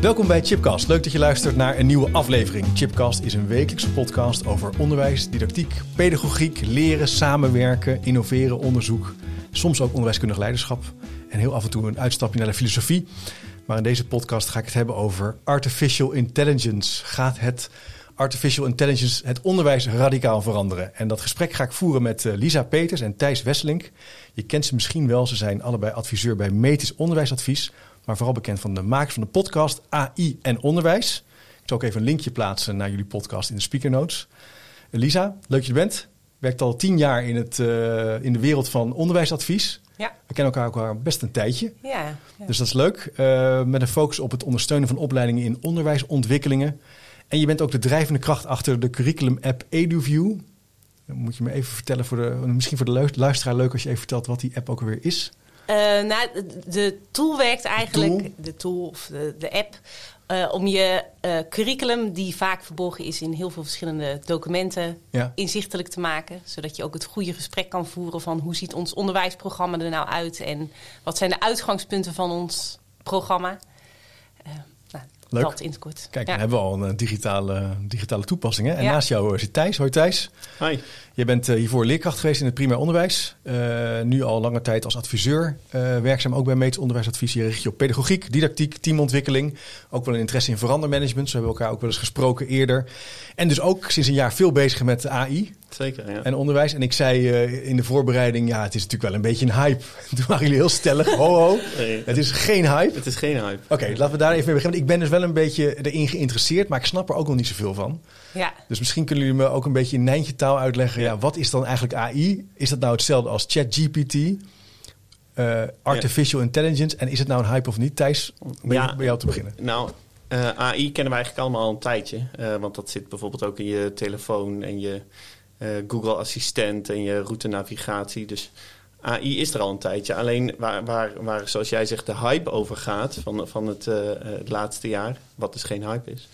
Welkom bij Chipcast. Leuk dat je luistert naar een nieuwe aflevering. Chipcast is een wekelijkse podcast over onderwijs, didactiek, pedagogiek, leren, samenwerken, innoveren, onderzoek. Soms ook onderwijskundig leiderschap. En heel af en toe een uitstapje naar de filosofie. Maar in deze podcast ga ik het hebben over artificial intelligence. Gaat het artificial intelligence het onderwijs radicaal veranderen? En dat gesprek ga ik voeren met eh, Lisa Peters en Thijs Wesselink. Je kent ze misschien wel. Ze zijn allebei adviseur bij Metis Onderwijsadvies maar vooral bekend van de makers van de podcast AI en Onderwijs. Ik zal ook even een linkje plaatsen naar jullie podcast in de speaker notes. Lisa, leuk dat je er bent. Werkt al tien jaar in, het, uh, in de wereld van onderwijsadvies. Ja. We kennen elkaar ook best een tijdje. Ja, ja. Dus dat is leuk. Uh, met een focus op het ondersteunen van opleidingen in onderwijsontwikkelingen. En je bent ook de drijvende kracht achter de curriculum-app EduView. Dan moet je me even vertellen, voor de, misschien voor de luisteraar leuk als je even vertelt wat die app ook alweer is. Uh, nou, de tool werkt eigenlijk, de tool of de, de app, uh, om je uh, curriculum, die vaak verborgen is in heel veel verschillende documenten, ja. inzichtelijk te maken. Zodat je ook het goede gesprek kan voeren van hoe ziet ons onderwijsprogramma er nou uit en wat zijn de uitgangspunten van ons programma. Leuk. Dat in het kort. Kijk, dan hebben we al een digitale, digitale toepassing. Hè? En naast jou zit Thijs. Hoi Thijs. Hi. Je bent uh, hiervoor leerkracht geweest in het primair onderwijs. Uh, nu al lange tijd als adviseur. Uh, werkzaam ook bij Meets Onderwijsadvies. Je richt je op pedagogiek, didactiek, teamontwikkeling. Ook wel een interesse in verandermanagement. Zo hebben we elkaar ook wel eens gesproken eerder. En dus ook sinds een jaar veel bezig met AI. Zeker, ja. En onderwijs. En ik zei in de voorbereiding, ja, het is natuurlijk wel een beetje een hype. Toen waren jullie heel stellig. Ho, ho. Nee, het is geen hype. Het is geen hype. Oké, okay, laten we daar even mee beginnen. Ik ben dus wel een beetje erin geïnteresseerd, maar ik snap er ook nog niet zoveel van. Ja. Dus misschien kunnen jullie me ook een beetje in Nijntje taal uitleggen. Ja. wat is dan eigenlijk AI? Is dat nou hetzelfde als ChatGPT? Uh, artificial intelligence. En is het nou een hype of niet? Thijs, bij, ja, bij jou te beginnen. Nou, uh, AI kennen we eigenlijk allemaal al een tijdje. Uh, want dat zit bijvoorbeeld ook in je telefoon en je Google Assistent en je route navigatie. Dus AI is er al een tijdje. Alleen waar, waar, waar zoals jij zegt, de hype over gaat van, van het, het laatste jaar, wat dus geen hype is,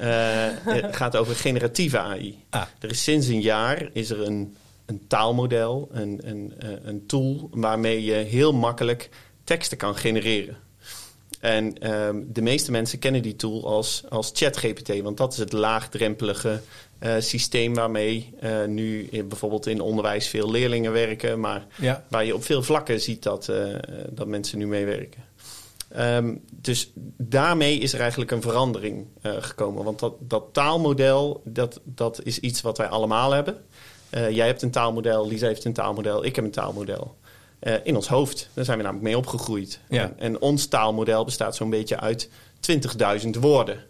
uh, gaat over generatieve AI. Ah. Er is sinds een jaar is er een, een taalmodel, een, een, eh, een tool waarmee je heel makkelijk teksten kan genereren. En um, de meeste mensen kennen die tool als, als ChatGPT, want dat is het laagdrempelige uh, systeem waarmee uh, nu in, bijvoorbeeld in onderwijs veel leerlingen werken, maar ja. waar je op veel vlakken ziet dat, uh, dat mensen nu meewerken. Um, dus daarmee is er eigenlijk een verandering gekomen. Want dat, dat taalmodel, dat, dat is iets wat wij allemaal hebben. Jij hebt een taalmodel, Lisa heeft een taalmodel, ik heb een taalmodel. Uh, in ons hoofd. Daar zijn we namelijk mee opgegroeid. Ja. En, en, ons taalmodel bestaat zo'n beetje uit 20.000 woorden.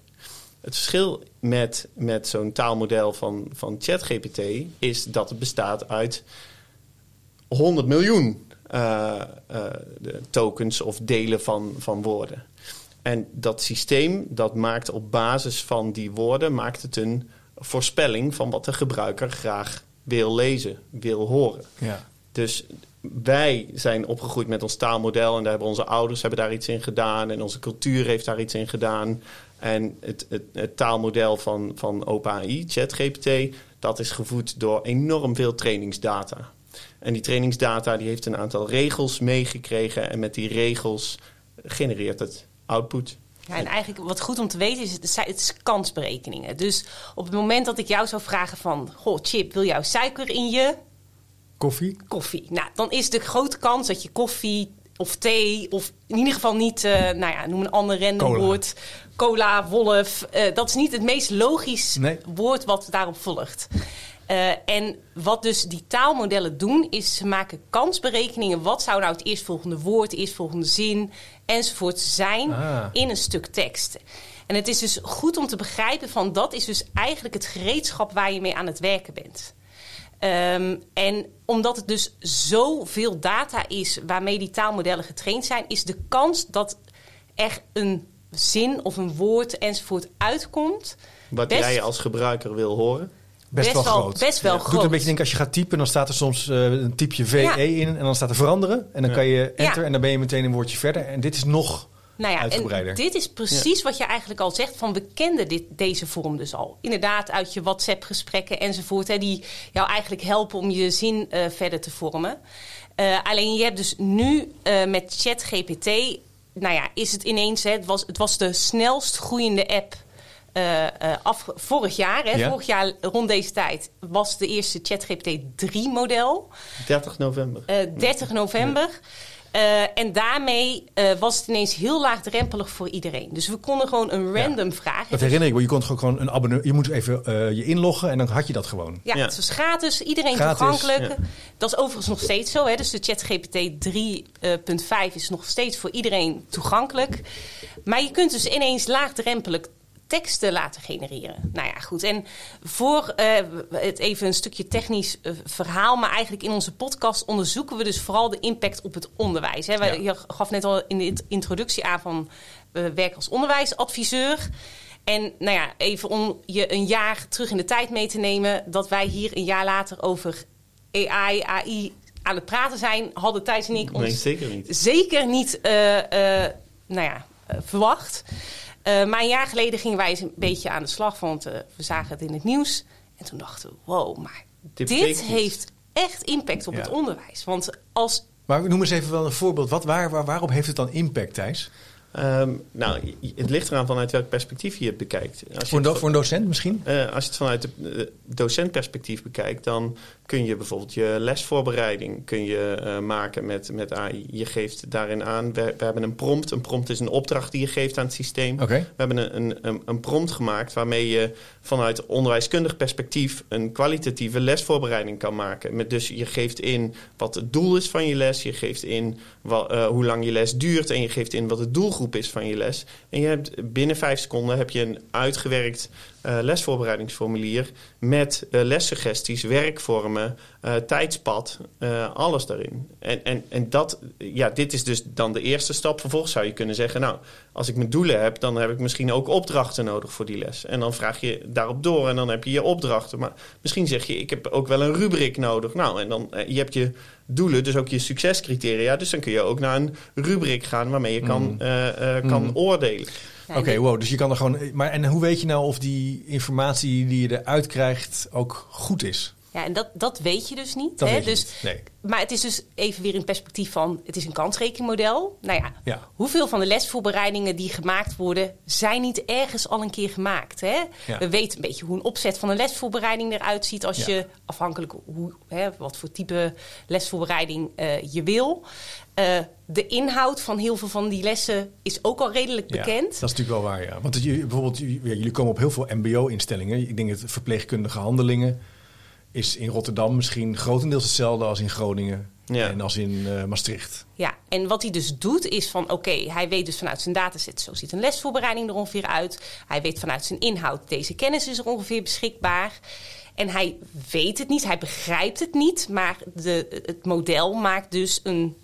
Het verschil met, met zo'n taalmodel van, van ChatGPT is dat het bestaat uit 100 miljoen uh, uh, de tokens of delen van, van woorden. En dat systeem dat maakt op basis van die woorden maakt het een voorspelling van wat de gebruiker graag wil lezen, wil horen. Ja. Dus wij zijn opgegroeid met ons taalmodel en daar hebben onze ouders hebben daar iets in gedaan en onze cultuur heeft daar iets in gedaan. En het, het, het taalmodel van, van OpenAI, ChatGPT, dat is gevoed door enorm veel trainingsdata. En die trainingsdata die heeft een aantal regels meegekregen. En met die regels genereert het output. Ja, en eigenlijk wat goed om te weten is, het is kansberekeningen. Dus op het moment dat ik jou zou vragen van... Goh, Chip, wil jou suiker in je... Koffie? Koffie. Nou, dan is de grote kans dat je koffie of thee... of in ieder geval niet, uh, nou ja, noem een ander random woord... Cola, wolf. Uh, dat is niet het meest logisch nee. woord wat daarop volgt. Uh, en wat dus die taalmodellen doen, is ze maken kansberekeningen. Wat zou nou het eerstvolgende woord, de eerstvolgende zin enzovoort zijn ah. in een stuk tekst. En het is dus goed om te begrijpen van dat is dus eigenlijk het gereedschap waar je mee aan het werken bent. Um, en omdat het dus zoveel data is waarmee die taalmodellen getraind zijn, is de kans dat er een zin of een woord enzovoort uitkomt. Wat jij als gebruiker wil horen. Best, wel groot. Best wel groot. Doet een beetje denken als je gaat typen, dan staat er soms uh, een typje VE in en dan staat er veranderen. En dan kan je enter en dan ben je meteen een woordje verder. En dit is nog nou ja, en dit is precies wat je eigenlijk al zegt: van we kenden dit, deze vorm dus al. Inderdaad, uit je WhatsApp-gesprekken enzovoort, hè, die jou eigenlijk helpen om je zin uh, verder te vormen. Uh, alleen je hebt dus nu uh, met ChatGPT, nou ja, is het ineens, hè, het, was, het was de snelst groeiende app. Uh, af, vorig jaar, hè, ja. vorig jaar rond deze tijd, was de eerste ChatGPT 3-model. 30 november. 30 november. Ja. Uh, en daarmee uh, was het ineens heel laagdrempelig voor iedereen. Dus we konden gewoon een random ja, vraag. Dat herinner ik me. Je kon gewoon een abonnee. Je moet even uh, je inloggen en dan had je dat gewoon. Ja, ja. het was gratis. Iedereen gratis, toegankelijk. Ja. Dat is overigens nog steeds zo. Hè? Dus de ChatGPT 3.5 is nog steeds voor iedereen toegankelijk. Maar je kunt dus ineens laagdrempelig teksten laten genereren. Nou ja, goed. En voor uh, het even een stukje technisch uh, verhaal, maar eigenlijk in onze podcast onderzoeken we dus vooral de impact op het onderwijs. Hè. Ja. Je gaf net al in de introductie aan van we uh, werken als onderwijsadviseur. En nou ja, even om je een jaar terug in de tijd mee te nemen, dat wij hier een jaar later over AI, AI aan het praten zijn, hadden Thijs en ik ons nee, zeker niet, zeker niet nou ja, verwacht. Uh, maar een jaar geleden gingen wij eens een beetje aan de slag, want uh, we zagen het in het nieuws. En toen dachten we, wow, maar dit, dit heeft echt impact op ja. het onderwijs. Want als... Maar noem eens even wel een voorbeeld. Wat, waar, waar, waarop heeft het dan impact, Thijs? Um, nou, het ligt eraan vanuit welk perspectief je het bekijkt. Als voor, een voor, een docent misschien? Uh, als je het vanuit het uh, docentperspectief bekijkt, dan kun je bijvoorbeeld je lesvoorbereiding kun je, uh, maken met, met AI. Je geeft daarin aan, we, we, hebben een prompt. Een prompt is een opdracht die je geeft aan het systeem. Okay. We hebben een, een, een prompt gemaakt waarmee je vanuit onderwijskundig perspectief een kwalitatieve lesvoorbereiding kan maken. Met dus je geeft in wat het doel is van je les, je geeft in wat, hoe lang je les duurt en je geeft in wat het doel is van je les. En je hebt binnen vijf seconden heb je een uitgewerkt lesvoorbereidingsformulier met uh, lessuggesties, werkvormen, uh, tijdspad, alles daarin. En, en, en dat, ja, dit is dus dan de eerste stap. Vervolgens zou je kunnen zeggen, nou, als ik mijn doelen heb, dan heb ik misschien ook opdrachten nodig voor die les. En dan vraag je daarop door en dan heb je je opdrachten. Maar misschien zeg je, ik heb ook wel een rubriek nodig. Nou, en dan je hebt je doelen, dus ook je succescriteria. Dus dan kun je ook naar een rubriek gaan waarmee je kan, mm. kan mm. oordelen. Oké, wow. Dus je kan er gewoon. Maar en hoe weet je nou of die informatie die je eruit krijgt ook goed is? Ja, en dat, dat weet je dus niet. Hè? Je dus, niet. Nee. Maar het is dus even weer in perspectief van... het is een kansrekeningmodel. Nou ja, ja, hoeveel van de lesvoorbereidingen die gemaakt worden... zijn niet ergens al een keer gemaakt? Hè? Ja. We weten een beetje hoe een opzet van een lesvoorbereiding eruit ziet... als je, afhankelijk hoe, hè, wat voor type lesvoorbereiding uh, je wil... Uh, de inhoud van heel veel van die lessen is ook al redelijk bekend. dat is natuurlijk wel waar, ja. Want je, bijvoorbeeld, jullie komen op heel veel mbo-instellingen. Ik denk het verpleegkundige handelingen is in Rotterdam misschien grotendeels hetzelfde als in Groningen ja. en als in uh, Maastricht. Ja, en wat hij dus doet is van oké, okay, hij weet dus vanuit zijn dataset, zo ziet een lesvoorbereiding er ongeveer uit. Hij weet vanuit zijn inhoud, deze kennis is er ongeveer beschikbaar. En hij weet het niet, hij begrijpt het niet, maar de, het model maakt dus een,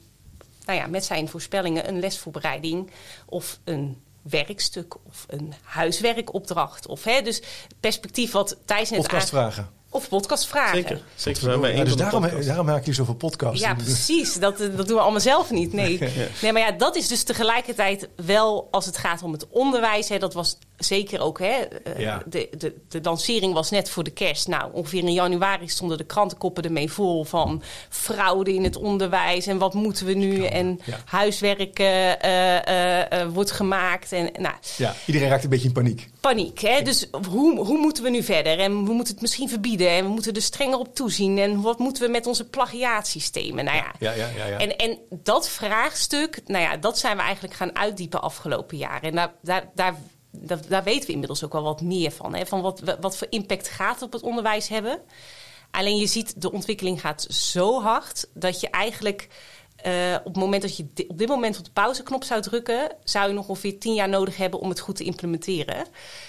nou ja, met zijn voorspellingen een lesvoorbereiding of een werkstuk of een huiswerkopdracht. Of, hè, dus perspectief wat Thijs net Podcastvragen. Of podcastvragen. Zeker. Zeker. Ja, dus daarom, daarom maak je zoveel podcasts. Ja, precies. Dat, dat doen we allemaal zelf niet. Nee. nee, maar ja, dat is dus tegelijkertijd wel als het gaat om het onderwijs. Hè, dat was zeker ook, hè, eh, ja. de, de, de lancering was net voor de kerst. Nou, ongeveer in januari stonden de krantenkoppen ermee vol van fraude in het onderwijs en wat moeten we nu en ja. huiswerk uh, uh, wordt gemaakt. En, nou, ja, iedereen raakt een beetje in paniek. Paniek, hè? dus hoe, hoe moeten we nu verder? En we moeten het misschien verbieden en we moeten er strenger op toezien. En wat moeten we met onze plagiaatsystemen? Nou ja, ja, ja, ja, ja. En, en dat vraagstuk, nou ja, dat zijn we eigenlijk gaan uitdiepen afgelopen jaren. En daar, daar, daar daar, daar, weten we inmiddels ook wel wat meer van. Hè? Van wat, wat voor impact gaat het op het onderwijs hebben. Alleen je ziet, de ontwikkeling gaat zo hard dat je eigenlijk. Uh, op het moment dat je op dit moment op de pauzeknop zou drukken, zou je nog ongeveer tien jaar nodig hebben om het goed te implementeren.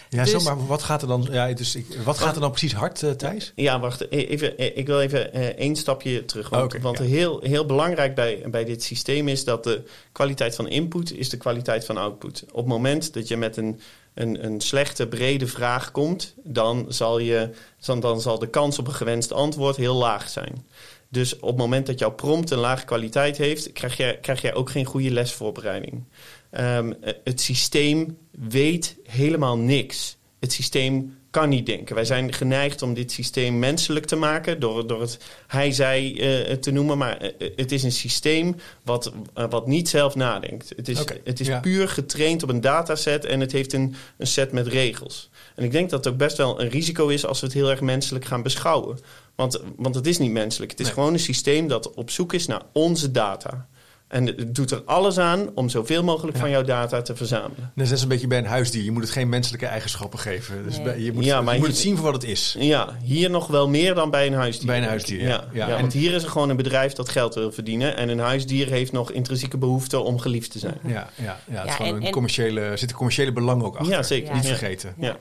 Ja, dus, zo, maar wat gaat er dan, ja, dus ik, wat gaat er dan precies hard, uh, Thijs? Ja, wacht, e-, even, e-, ik wil even uh, één stapje terug. Want, okay, want ja. heel, heel belangrijk bij, bij dit systeem is dat de kwaliteit van input is de kwaliteit van output. Op het moment dat je met een een, een slechte, brede vraag komt, dan zal, je, dan, dan zal de kans op een gewenst antwoord heel laag zijn. Dus op het moment dat jouw prompt een lage kwaliteit heeft, krijg je, krijg jij ook geen goede lesvoorbereiding. Um, het systeem weet helemaal niks. Het systeem kan niet denken. Wij zijn geneigd om dit systeem menselijk te maken door, door het hij-zij uh, te noemen. Maar uh, het is een systeem wat, uh, wat niet zelf nadenkt. Het is, okay, het is ja. puur getraind op een dataset en het heeft een, een set met regels. En ik denk dat het ook best wel een risico is als we het heel erg menselijk gaan beschouwen. Want, want het is niet menselijk. Het is nee. gewoon een systeem dat op zoek is naar onze data. En het doet er alles aan om zoveel mogelijk ja. van jouw data te verzamelen. Dat is een beetje bij een huisdier. Je moet het geen menselijke eigenschappen geven. Dus nee. je moet, ja, maar je moet het zien voor wat het is. Ja, hier nog wel meer dan bij een huisdier. Bij een huisdier, ja. ja. ja. ja want hier is er gewoon een bedrijf dat geld wil verdienen. En een huisdier heeft nog intrinsieke behoefte om geliefd te zijn. Ja, ja, ja, het is gewoon en, een commerciële, zit een commerciële belang ook achter. Ja, zeker. Niet vergeten. Ja.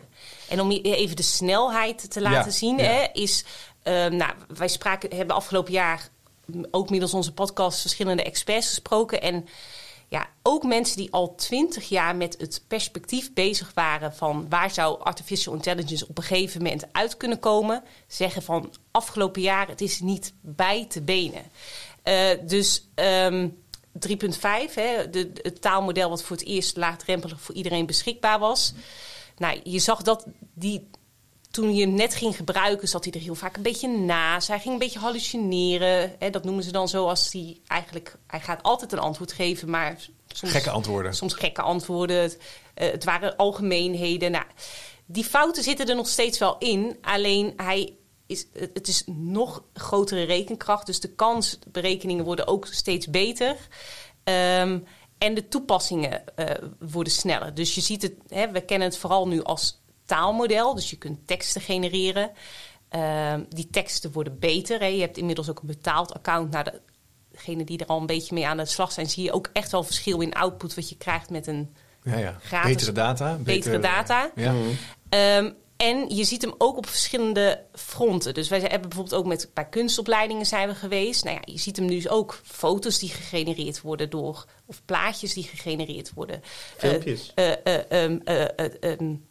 En om even de snelheid te laten zien, hè, is... Uh, nou, wij spraken, hebben afgelopen jaar ook middels onze podcast verschillende experts gesproken. En ja, ook mensen die al twintig jaar met het perspectief bezig waren van waar zou artificial intelligence op een gegeven moment uit kunnen komen, zeggen van afgelopen jaar het is niet bij te benen. Uh, dus um, 3.5, het taalmodel wat voor het eerst laagdrempelig voor iedereen beschikbaar was. Nou, je zag dat die toen je hem net ging gebruiken, zat hij er heel vaak een beetje naast. Hij ging een beetje hallucineren. Hè, dat noemen ze dan zo als hij eigenlijk... Hij gaat altijd een antwoord geven, maar... Soms, gekke antwoorden. Soms gekke antwoorden. Het, uh, het waren algemeenheden. Nou, die fouten zitten er nog steeds wel in. Alleen hij is, het is nog grotere rekenkracht. Dus de kansberekeningen worden ook steeds beter. Um, en de toepassingen uh, worden sneller. Dus je ziet het, hè, we kennen het vooral nu als taalmodel. Dus je kunt teksten genereren. Uh, die teksten worden beter. Hè. Je hebt inmiddels ook een betaald account. Nou, degene die er al een beetje mee aan de slag zijn, zie je ook echt wel verschil in output wat je krijgt met een ja, ja. gratis, betere data. Betere, data. Ja. Um, en je ziet hem ook op verschillende fronten. Dus wij hebben bijvoorbeeld ook met, bij kunstopleidingen zijn we geweest. Nou ja, je ziet hem dus ook foto's die gegenereerd worden door... of plaatjes die gegenereerd worden. Filmpjes. Uh, uh, um,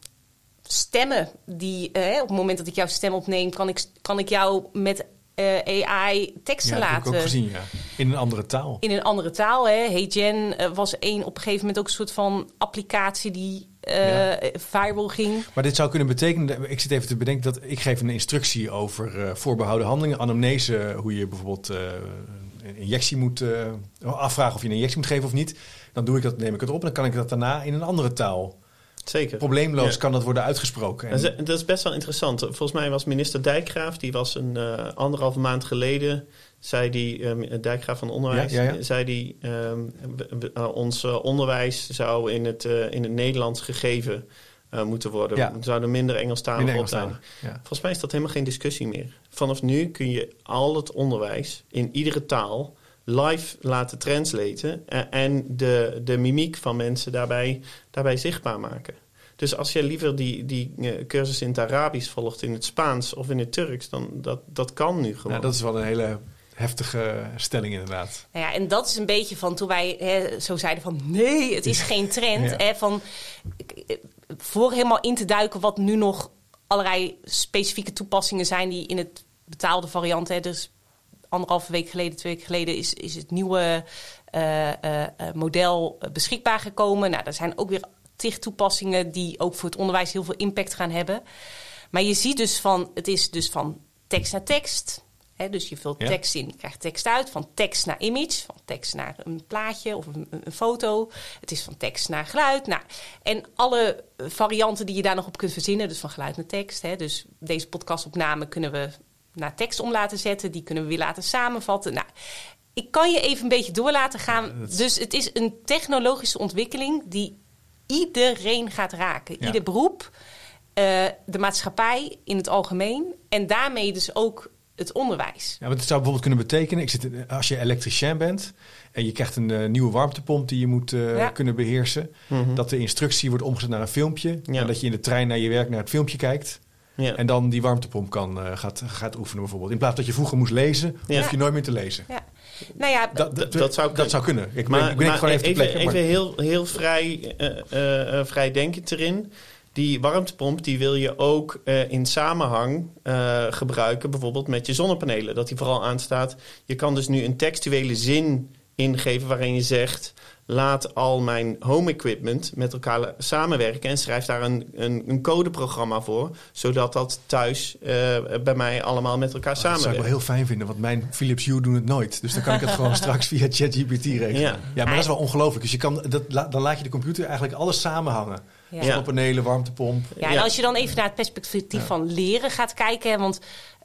stemmen die uh, op het moment dat ik jouw stem opneem, kan ik, kan ik jou met uh, AI teksten ja, laten. Dat heb ik ook gezien, ja. In een andere taal. In een andere taal, hè. Hey Jen uh, was één op een gegeven moment ook een soort van applicatie die ja. viral ging. Maar dit zou kunnen betekenen, ik zit even te bedenken dat ik geef een instructie over voorbehouden handelingen, anamnese, hoe je bijvoorbeeld een injectie moet afvragen of je een injectie moet geven of niet. Dan doe ik dat, neem ik het op en dan kan ik dat daarna in een andere taal Zeker. Probleemloos ja. kan dat worden uitgesproken. En... Dat is best wel interessant. Volgens mij was minister Dijkgraaf, die was een uh, anderhalve maand geleden, zei die, um, Dijkgraaf van Onderwijs, ja, ja, zei die, um, ons uh, onderwijs zou in het, uh, in het Nederlands gegeven moeten worden. We zouden minder Engelstalig op zijn. Volgens mij is dat helemaal geen discussie meer. Vanaf nu kun je al het onderwijs in iedere taal live laten translaten en de, de mimiek van mensen daarbij, daarbij zichtbaar maken. Dus als je liever die, die uh, cursus in het Arabisch volgt, in het Spaans of in het Turks, dan dat, dat kan nu gewoon. Ja, dat is wel een hele heftige stelling inderdaad. Nou ja, en dat is een beetje van toen wij hè, zo zeiden van nee, het is geen trend. ja. hè, van, voor helemaal in te duiken wat nu nog allerlei specifieke toepassingen zijn die in het betaalde variant, hè, dus anderhalve week geleden, twee weken geleden, is, is het nieuwe uh, uh, model beschikbaar gekomen. Nou, er zijn ook weer tig toepassingen die ook voor het onderwijs heel veel impact gaan hebben. Maar je ziet dus van, het is dus van tekst naar tekst. Hè, dus je vult ja. tekst in, je krijgt tekst uit. Van tekst naar image, van tekst naar een plaatje of een, een foto. Het is van tekst naar geluid. Nou, en alle varianten die je daar nog op kunt verzinnen. Dus van geluid naar tekst. Hè, dus deze podcastopname kunnen we naar tekst om laten zetten. Die kunnen we weer laten samenvatten. Nou, ik kan je even een beetje door laten gaan. Ja. Dus het is een technologische ontwikkeling die iedereen gaat raken. Ja. Ieder beroep, uh, de maatschappij in het algemeen. En daarmee dus ook het onderwijs. Ja, want het zou bijvoorbeeld kunnen betekenen, ik zit, als je elektricien bent en je krijgt een uh, nieuwe warmtepomp die je moet uh, kunnen beheersen, Mhm. dat de instructie wordt omgezet naar een filmpje Ja. en dat je in de trein naar je werk naar het filmpje kijkt Ja. en dan die warmtepomp kan, uh, gaat, gaat oefenen bijvoorbeeld. In plaats dat je vroeger moest lezen, Ja. hoef je nooit meer te lezen. Ja. Nou ja, Dat, Dat- dat zou dat zou kunnen. Ik, Maar, ben, ik ben maar gewoon even, te plekken. even maar- heel, heel vrij, eh, eh, eh, vrij denkend erin. Die warmtepomp die wil je ook eh, in samenhang eh, gebruiken, bijvoorbeeld met je zonnepanelen. Dat die vooral aanstaat. Je kan dus nu een textuele zin ingeven waarin je zegt... laat al mijn home equipment met elkaar samenwerken... en schrijf daar een, een, een codeprogramma voor... zodat dat thuis eh, bij mij allemaal met elkaar Oh, dat zou ik samenwerkt. wel heel fijn vinden, want mijn Philips Hue doen het nooit. Dus dan kan ik het gewoon straks via ChatGPT regelen. Ja. Ja, maar dat is wel ongelooflijk. Dus je kan, dat, dan laat je de computer eigenlijk alles samenhangen. Ja. Zonnepanelen, warmtepomp. Ja, en Ja. als je dan even naar het perspectief Ja. van leren gaat kijken. Want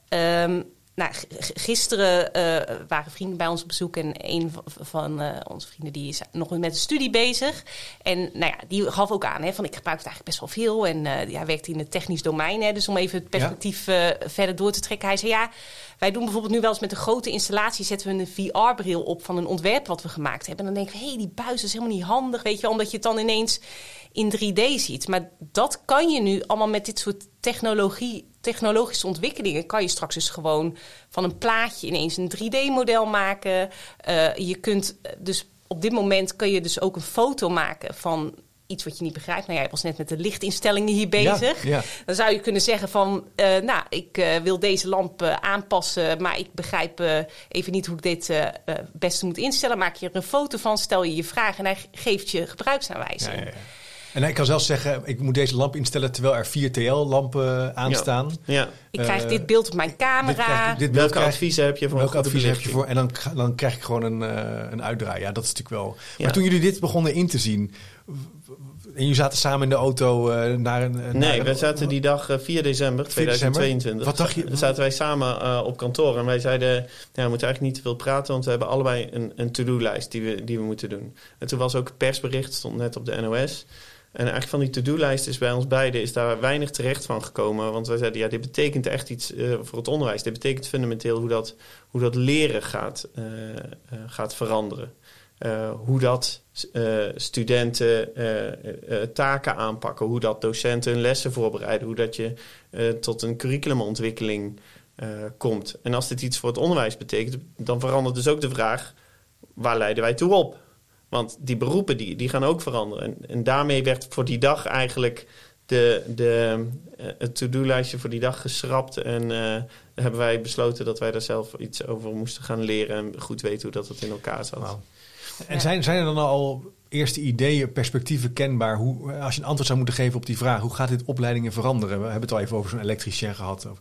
ehm, nou, gisteren eh, waren vrienden bij ons op bezoek. En een van, van eh, onze vrienden die is nog met een studie bezig. En nou ja, die gaf ook aan hè, van ik gebruik het eigenlijk best wel veel. En eh ja, werkt in het technisch domein. Hè, dus om even het perspectief verder door te trekken. Hij zei ja, wij doen bijvoorbeeld nu wel eens met een grote installatie... zetten we een VR-bril op van een ontwerp wat we gemaakt hebben. En dan denken we, hé, hey, die buis is helemaal niet handig. Weet je, wel, omdat je het dan ineens in 3D ziet. Maar dat kan je nu allemaal met dit soort technologie, technologische ontwikkelingen. Kan je straks dus gewoon van een plaatje ineens een 3D-model maken. Eh, je kunt eh, dus op dit moment kun je dus ook een foto maken van iets wat je niet begrijpt. Nou, jij was net met de lichtinstellingen hier bezig. Ja, ja. Dan zou je kunnen zeggen van, eh, nou, ik wil deze lamp aanpassen, maar ik begrijp even niet hoe ik dit beste moet instellen. Maak je er een foto van, stel je je vraag en hij geeft je gebruiksaanwijzing. Ja. En hij kan zelfs zeggen, ik moet deze lamp instellen terwijl er vier TL-lampen aanstaan. Ja. Ik krijg Eh, dit beeld op mijn Dit camera. krijg ik- dit beeld Welke krijg- adviezen heb je voor Welke advies heb je voor? En dan, dan krijg ik gewoon een, eh, een uitdraai. Ja, dat is natuurlijk wel. Ja. Maar toen jullie dit begonnen in te zien. En jullie zaten samen in de auto eh, naar een. naar Nee, we zaten die dag eh, 4 december 4 december? 2022. Wat dacht je? Dan zaten wij samen eh, op kantoor en wij zeiden... Ja, we moeten eigenlijk niet te veel praten... want we hebben allebei een, een to-do-lijst die we, die we moeten doen. En toen was ook het persbericht, stond net op de NOS... En eigenlijk van die to-do-lijst is bij ons beiden is daar weinig terecht van gekomen. Want wij zeiden, ja, dit betekent echt iets eh, voor het onderwijs. Dit betekent fundamenteel hoe dat, hoe dat leren gaat, eh, eh, gaat veranderen. Hoe dat studenten taken aanpakken. Hoe dat docenten hun lessen voorbereiden. Hoe dat je tot een curriculumontwikkeling komt. En als dit iets voor het onderwijs betekent, dan verandert dus ook de vraag... waar leiden wij toe op? Want die beroepen die, die gaan ook veranderen. En, en daarmee werd voor die dag eigenlijk de, de, eh, het to-do-lijstje voor die dag geschrapt. En eh, hebben wij besloten dat wij daar zelf iets over moesten gaan leren. En goed weten hoe dat het in elkaar zat. En zijn, zijn er dan al eerste ideeën, perspectieven kenbaar? Hoe, als je een antwoord zou moeten geven op die vraag, hoe gaat dit opleidingen veranderen? We hebben het al even over zo'n elektricien gehad. Of,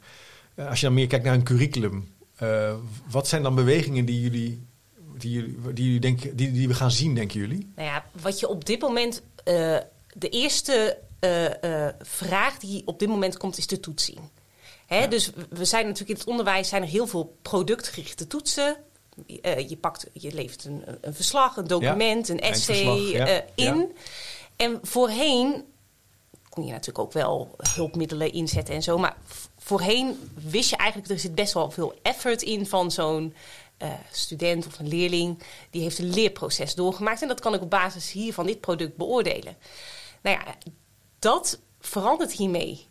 eh, als je dan meer kijkt naar een curriculum, eh, wat zijn dan bewegingen die jullie, die, die, die, die we gaan zien, denken jullie? Nou ja, wat je op dit moment. eh, de eerste eh, eh, vraag die op dit moment komt, is de toetsing. Hè, Dus we zijn natuurlijk in het onderwijs zijn er heel veel productgerichte toetsen. Je, pakt, je levert een, een verslag, een document, een essay ja. in. En voorheen kon je natuurlijk ook wel hulpmiddelen inzetten en zo. Maar voorheen wist je eigenlijk, er zit best wel veel effort in van zo'n eh, student of een leerling. Die heeft een leerproces doorgemaakt. En dat kan ik op basis hiervan dit product beoordelen. Nou ja, dat verandert hiermee.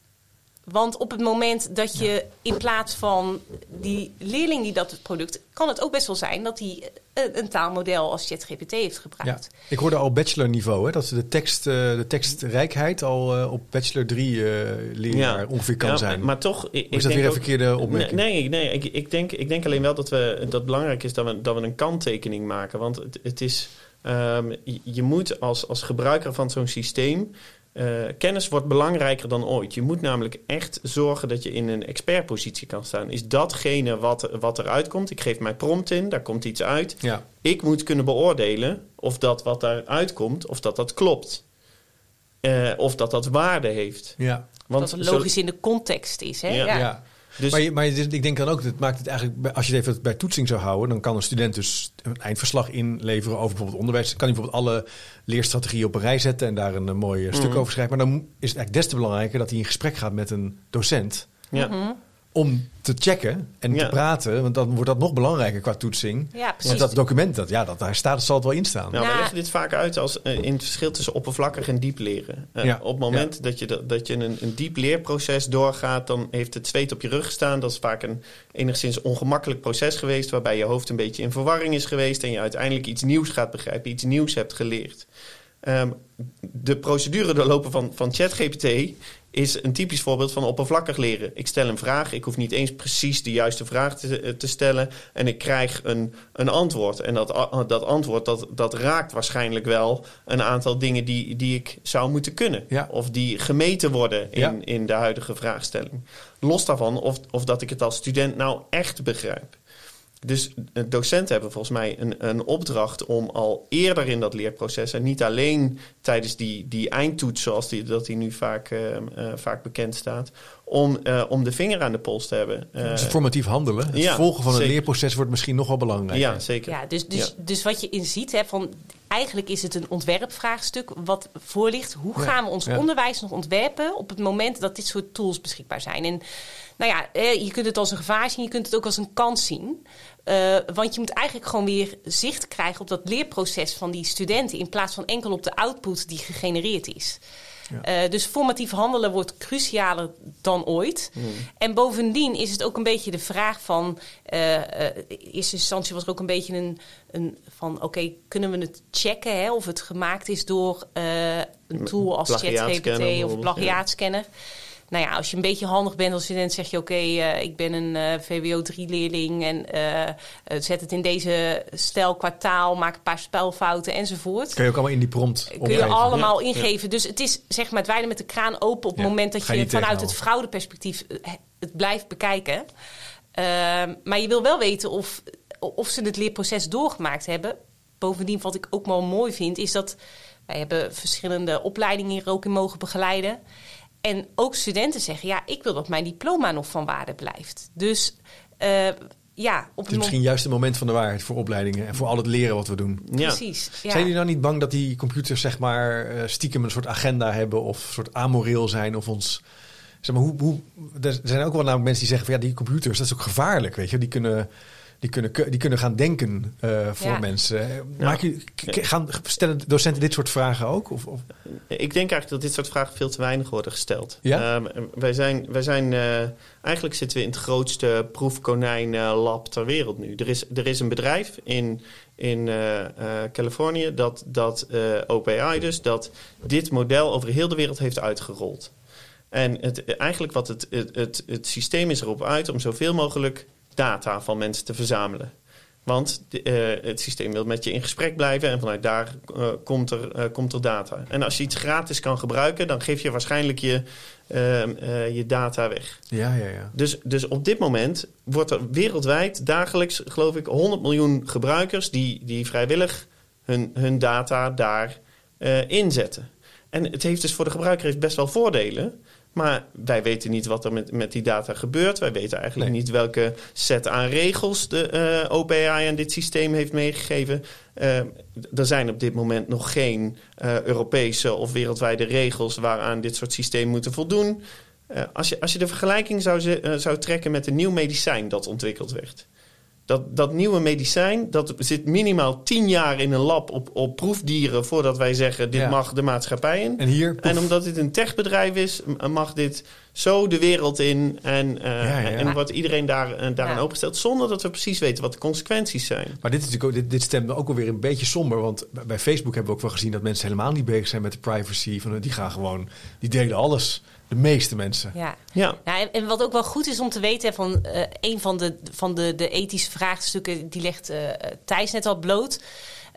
Want op het moment dat je in plaats van die leerling die dat product... kan het ook best wel zijn dat hij een, een taalmodel als ChatGPT heeft Ja. gebruikt. Ik hoorde al bachelor niveau, hè, dat ze de, tekst, eh, de tekstrijkheid al eh, op bachelor 3 eh leerjaar ongeveer kan Ja, zijn. Maar toch... Ik, is dat weer een verkeerde opmerking? Nee, nee, nee ik, ik, denk, ik denk alleen wel dat, we, dat het belangrijk is dat we, dat we een kanttekening maken. Want het, het is... ehm, je, je moet als, als gebruiker van zo'n systeem... eh, kennis wordt belangrijker dan ooit. Je moet namelijk echt zorgen dat je in een expertpositie kan staan. Is datgene wat, wat eruit komt? Ik geef mijn prompt in, daar komt iets uit. Ja. Ik moet kunnen beoordelen of dat wat daaruit komt, of dat dat klopt. Eh, of dat dat waarde heeft. Ja. dat het zo- logisch in de context is. Hè? Ja. Ja. Ja. Dus, maar, je- maar je- ik denk dan ook, dat maakt het eigenlijk, als je het even bij toetsing zou houden, dan kan een student dus een eindverslag inleveren over bijvoorbeeld onderwijs. Kan hij bijvoorbeeld alle leerstrategieën op een rij zetten en daar een, eh, mooi eh, stuk Mhm. over schrijven. Maar dan is het eigenlijk des te belangrijker dat hij in gesprek gaat met een docent ja. Mhm. Om te checken en te praten. Want dan wordt dat nog belangrijker qua toetsing. Ja, precies. Want dat document, dat, ja, dat daar staat, zal het wel in staan. Nou, we leggen dit vaak uit als uh, in het verschil tussen oppervlakkig en diep leren. Uh, Op het moment dat je, dat je een, een diep leerproces doorgaat, dan heeft het zweet op je rug gestaan. Dat is vaak een enigszins ongemakkelijk proces geweest, waarbij je hoofd een beetje in verwarring is geweest en je uiteindelijk iets nieuws gaat begrijpen, iets nieuws hebt geleerd. Um, de procedure doorlopen van, van ChatGPT is een typisch voorbeeld van oppervlakkig leren. Ik stel een vraag, ik hoef niet eens precies de juiste vraag te, eh, te stellen en ik krijg een, een antwoord. En dat, dat antwoord dat, dat raakt waarschijnlijk wel een aantal dingen die, die ik zou moeten kunnen. Of die gemeten worden in, in de huidige vraagstelling. Los daarvan of, of dat ik het als student nou echt begrijp. Dus docenten hebben volgens mij een, een opdracht om al eerder in dat leerproces, en niet alleen tijdens die, die eindtoets, zoals die, dat die nu vaak, uh, uh, vaak bekend staat, om, uh, om de vinger aan de pols te hebben. dus formatief handelen, het ja, volgen van het leerproces wordt misschien nog wel belangrijk. Ja, zeker. Ja, dus, dus, ja. dus wat je in ziet, hè, van, eigenlijk is het een ontwerpvraagstuk wat voor ligt. Hoe gaan we ons onderwijs nog ontwerpen op het moment dat dit soort tools beschikbaar zijn? En nou ja, je kunt het als een gevaar zien, je kunt het ook als een kans zien. Uh, want je moet eigenlijk gewoon weer zicht krijgen op dat leerproces van die studenten. In plaats van enkel op de output die gegenereerd is. Ja. Uh, dus formatief handelen wordt crucialer dan ooit. Mm. En bovendien is het ook een beetje de vraag van... Uh, in eerste instantie was er ook een beetje een... een van oké, okay, kunnen we het checken hè, of het gemaakt is door een tool als ChatGPT of plagiaatscanner... Ja nou ja, als je een beetje handig bent als student, zeg je: Oké, okay, uh, ik ben een uh, VWO 3-leerling en uh, zet het in deze stijl kwartaal, maak een paar spelfouten enzovoort. Kun je ook allemaal in die prompt Kun je allemaal ja. ingeven. Dus het is zeg maar het wijden met de kraan open op het ja. moment dat je, je vanuit het fraudeperspectief het blijft bekijken. Ehm, maar je wil wel weten of, of ze het leerproces doorgemaakt hebben. Bovendien, wat ik ook wel mooi vind, is dat wij hebben verschillende opleidingen hier ook in mogen begeleiden. En ook studenten zeggen, ja, ik wil dat mijn diploma nog van waarde blijft. Dus uh, ja, op het is misschien juist het moment van de waarheid voor opleidingen en voor al het leren wat we doen. Ja. Precies. Ja. Zijn jullie nou niet bang dat die computers zeg maar uh, stiekem een soort agenda hebben of een soort amoreel zijn of ons zeg maar hoe, hoe er zijn ook wel namelijk mensen die zeggen van ja die computers dat is ook gevaarlijk weet je die kunnen die kunnen, die kunnen gaan denken uh, voor ja. mensen. Maak je, gaan, stellen docenten dit soort vragen ook? Of, of? Ik denk eigenlijk dat dit soort vragen veel te weinig worden gesteld. Ja? Uh, wij zijn, wij zijn uh, eigenlijk zitten we in het grootste proefkonijnlab ter wereld nu. Er is, er is een bedrijf in, in Californië, dat, dat OpenAI dus, dat dit model over heel de wereld heeft uitgerold. En het, eigenlijk wat het, het, het, het systeem is erop uit om zoveel mogelijk data van mensen te verzamelen. Want uh, het systeem wil met je in gesprek blijven en vanuit daar uh, komt, er, uh, komt er data. En als je iets gratis kan gebruiken, dan geef je waarschijnlijk je, ehm, je data weg. Ja, ja, ja. Dus, dus op dit moment wordt er wereldwijd dagelijks, geloof ik, 100 miljoen gebruikers die, die vrijwillig hun, hun data daar inzetten. En het heeft dus voor de gebruiker heeft best wel voordelen. Maar wij weten niet wat er met, met die data gebeurt. Wij weten eigenlijk nee. niet welke set aan regels de uh, OpenAI aan dit systeem heeft meegegeven. Uh, er zijn op dit moment nog geen uh, Europese of wereldwijde regels waaraan dit soort systemen moeten voldoen. als, je, als je de vergelijking zou, zou trekken met een nieuw medicijn dat ontwikkeld werd. Dat, dat nieuwe medicijn, dat zit minimaal tien jaar in een lab op, op proefdieren voordat wij zeggen dit ja. mag de maatschappij in. En, hier, en omdat dit een techbedrijf is, mag dit zo de wereld in en, uh, ja, ja. en wordt iedereen daar, uh, daaraan opengesteld zonder dat we precies weten wat de consequenties zijn. Maar dit, is natuurlijk ook, dit, dit stemt ook alweer een beetje somber, want bij Facebook hebben we ook wel gezien dat mensen helemaal niet bezig zijn met de privacy. Van, die gaan gewoon, die delen alles. De meeste mensen. Ja, ja. ja en, wat ook wel goed is om te weten, van uh, een van de, van de, de ethische vraagstukken, die legt uh, Thijs net al bloot.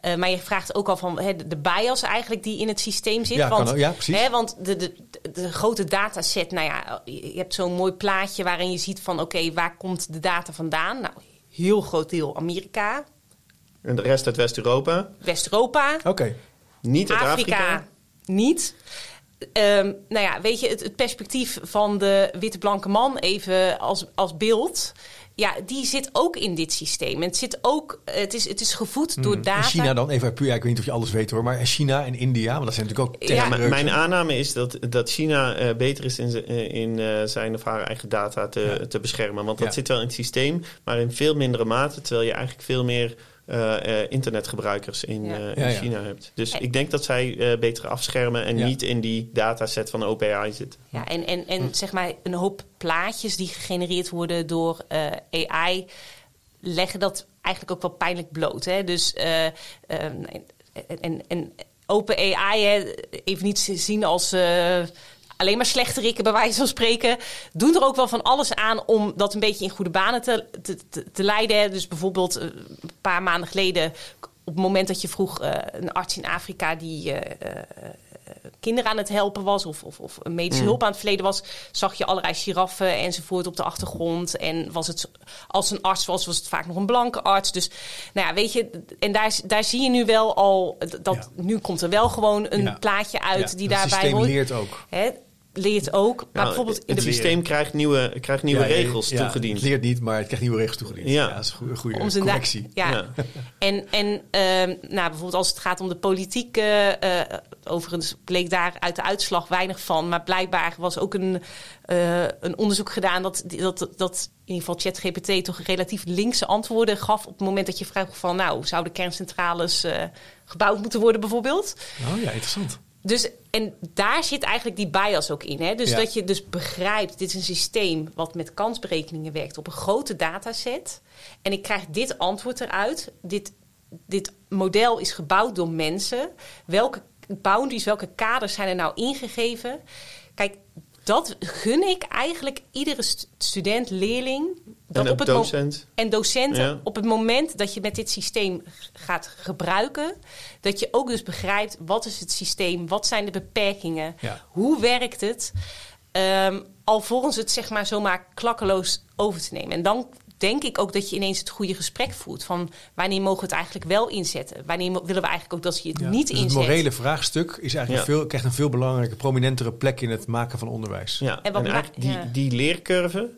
Uh, maar je vraagt ook al van hè, de bias eigenlijk die in het systeem zit. Ja, want, kan, ja precies. Hè, want de, de, de, grote dataset, nou ja, je hebt zo'n mooi plaatje waarin je ziet van oké, okay, waar komt de data vandaan? Nou, heel groot deel Amerika. En de rest uit West-Europa? West-Europa. Oké. Okay. Niet uit Afrika. Afrika. Niet. Um, nou ja, weet je, het, het, perspectief van de witte blanke man even als, als beeld ja, die zit ook in dit systeem. En het, zit ook, het, is, het is gevoed door hmm. data. China dan, even puur, ik weet niet of je alles weet hoor, maar China en India, want dat zijn natuurlijk ook ja. Mijn aanname is dat, dat China uh, beter is in, uh, in uh, zijn of haar eigen data te, te beschermen. Want dat zit wel in het systeem, maar in veel mindere mate, terwijl je eigenlijk veel meer uh, internetgebruikers in, uh, in China hebt. Dus ik denk dat zij beter afschermen en niet in die dataset van OpenAI zitten. Ja, en, en, en hm. zeg maar een hoop plaatjes die gegenereerd worden door AI leggen dat eigenlijk ook wel pijnlijk bloot. Hè? Dus ehm, en, en OpenAI even niet zien als alleen maar slechterikken, bij wijze van spreken, doen er ook wel van alles aan om dat een beetje in goede banen te, te, te, leiden. Dus bijvoorbeeld eh, een paar maanden geleden, op het moment dat je vroeg uh, een arts in Afrika die. Uh, kinderen aan het helpen was of, of, of medische mm. hulp aan het verleden was, zag je allerlei giraffen enzovoort op de achtergrond. En was het als een arts was, was het vaak nog een blanke arts. Dus nou ja, weet je, en daar, daar zie je nu wel al dat nu komt er wel gewoon een plaatje uit die daarbij hoort. leert ook. Hè? Leert ook. Maar bijvoorbeeld in het systeem krijgt nieuwe, krijgt nieuwe regels toegediend. Het leert niet, maar het krijgt nieuwe regels toegediend. Ja, dat is een goede, goede correctie. Ja. En, en uh, nou, bijvoorbeeld als het gaat om de politiek, uh, overigens bleek daar uit de uitslag weinig van. Maar blijkbaar was ook een, uh, een onderzoek gedaan dat, dat, dat in ieder geval ChatGPT toch relatief linkse antwoorden gaf op het moment dat je vraagt van, nou, zouden kerncentrales gebouwd moeten worden bijvoorbeeld? Oh ja, interessant. Dus, en daar zit eigenlijk die bias ook in. Hè? Dus dat je dus begrijpt, dit is een systeem wat met kansberekeningen werkt op een grote dataset. En ik krijg dit antwoord eruit. Dit, dit model is gebouwd door mensen. Welke boundaries, welke kaders zijn er nou ingegeven? Kijk, dat gun ik eigenlijk iedere student, leerling. Dat en op het docent. En docenten. Op het moment dat je met dit systeem gaat gebruiken, dat je ook dus begrijpt wat is het systeem, wat zijn de beperkingen, hoe werkt het. Um, alvorens het zeg maar zomaar klakkeloos over te nemen. En dan denk ik ook dat je ineens het goede gesprek voert. Van wanneer mogen we het eigenlijk wel inzetten? Wanneer willen we eigenlijk ook dat je het niet dus inzet? Het morele vraagstuk is eigenlijk veel, krijgt een veel belangrijke, prominentere plek in het maken van onderwijs. Ja, en, en die, die leercurve,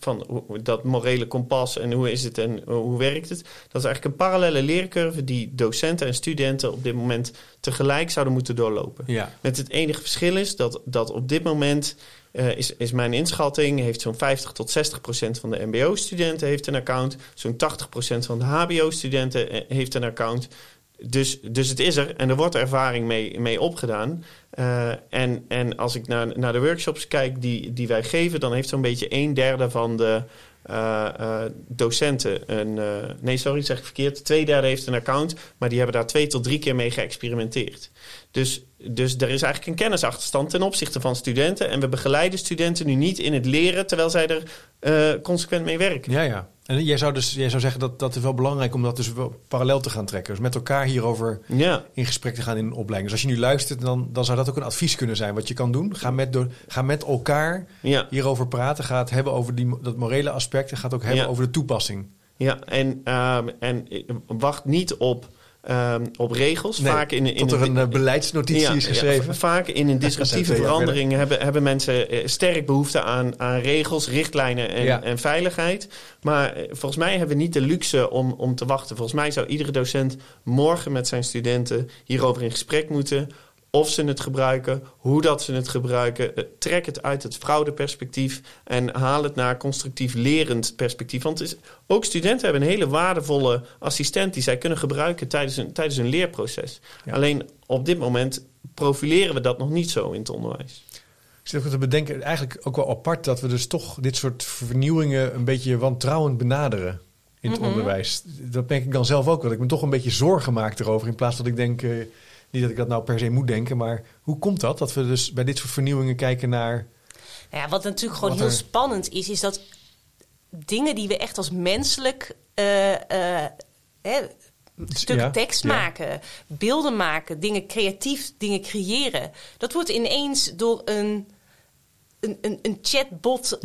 van dat morele kompas en hoe is het en hoe werkt het. Dat is eigenlijk een parallele leercurve die docenten en studenten op dit moment tegelijk zouden moeten doorlopen. Ja. Met het enige verschil is dat, dat op dit moment uh, is, is mijn inschatting, heeft zo'n 50 tot 60 procent van de mbo-studenten heeft een account. Zo'n 80 procent van de hbo-studenten eh, heeft een account. Dus, dus het is er en er wordt ervaring mee, mee opgedaan. Uh, en, en als ik naar, naar de workshops kijk die, die wij geven, dan heeft zo'n beetje een derde van de uh, uh, docenten een. nee, sorry, zeg ik verkeerd. Twee derde heeft een account, maar die hebben daar twee tot drie keer mee geëxperimenteerd. Dus, dus er is eigenlijk een kennisachterstand ten opzichte van studenten. En we begeleiden studenten nu niet in het leren, terwijl zij er consequent mee werken. Ja, ja. En jij zou dus jij zou zeggen dat dat is wel belangrijk om dat dus wel parallel te gaan trekken. Dus met elkaar hierover ja. in gesprek te gaan in een opleiding. Dus als je nu luistert, dan, dan zou dat ook een advies kunnen zijn wat je kan doen. Ga met, door, ga met elkaar ja. hierover praten. Ga het hebben over die, dat morele aspect. En ga het ook hebben over de toepassing. Ja, en, uh, en wacht niet op Um, op regels. vaak in, in tot er een, een beleidsnotitie is geschreven. Ja, vaak in een disruptieve verandering hebben, hebben mensen eh, sterk behoefte aan, aan regels, richtlijnen en, en veiligheid. Maar eh, volgens mij hebben we niet de luxe om, om te wachten. Volgens mij zou iedere docent morgen met zijn studenten hierover in gesprek moeten of ze het gebruiken, hoe dat ze het gebruiken. Eh, trek het uit het fraudeperspectief en haal het naar constructief lerend perspectief. Want is, ook studenten hebben een hele waardevolle assistent die zij kunnen gebruiken tijdens een, tijdens een leerproces. Alleen op dit moment profileren we dat nog niet zo in het onderwijs. Ik zit ook te bedenken, eigenlijk ook wel apart dat we dus toch dit soort vernieuwingen een beetje wantrouwend benaderen in het onderwijs. Dat denk ik dan zelf ook wel. Ik ben toch een beetje zorgen maak erover in plaats van dat ik denk. Uh, niet dat ik dat nou per se moet denken, maar hoe komt dat? Dat we dus bij dit soort vernieuwingen kijken naar. Ja, wat natuurlijk gewoon heel spannend is, is dat dingen die we echt als menselijk. Uh, uh, hè, stuk tekst maken, beelden maken, dingen creatief, dingen creëren. Dat wordt ineens door een, een, een, een chatbot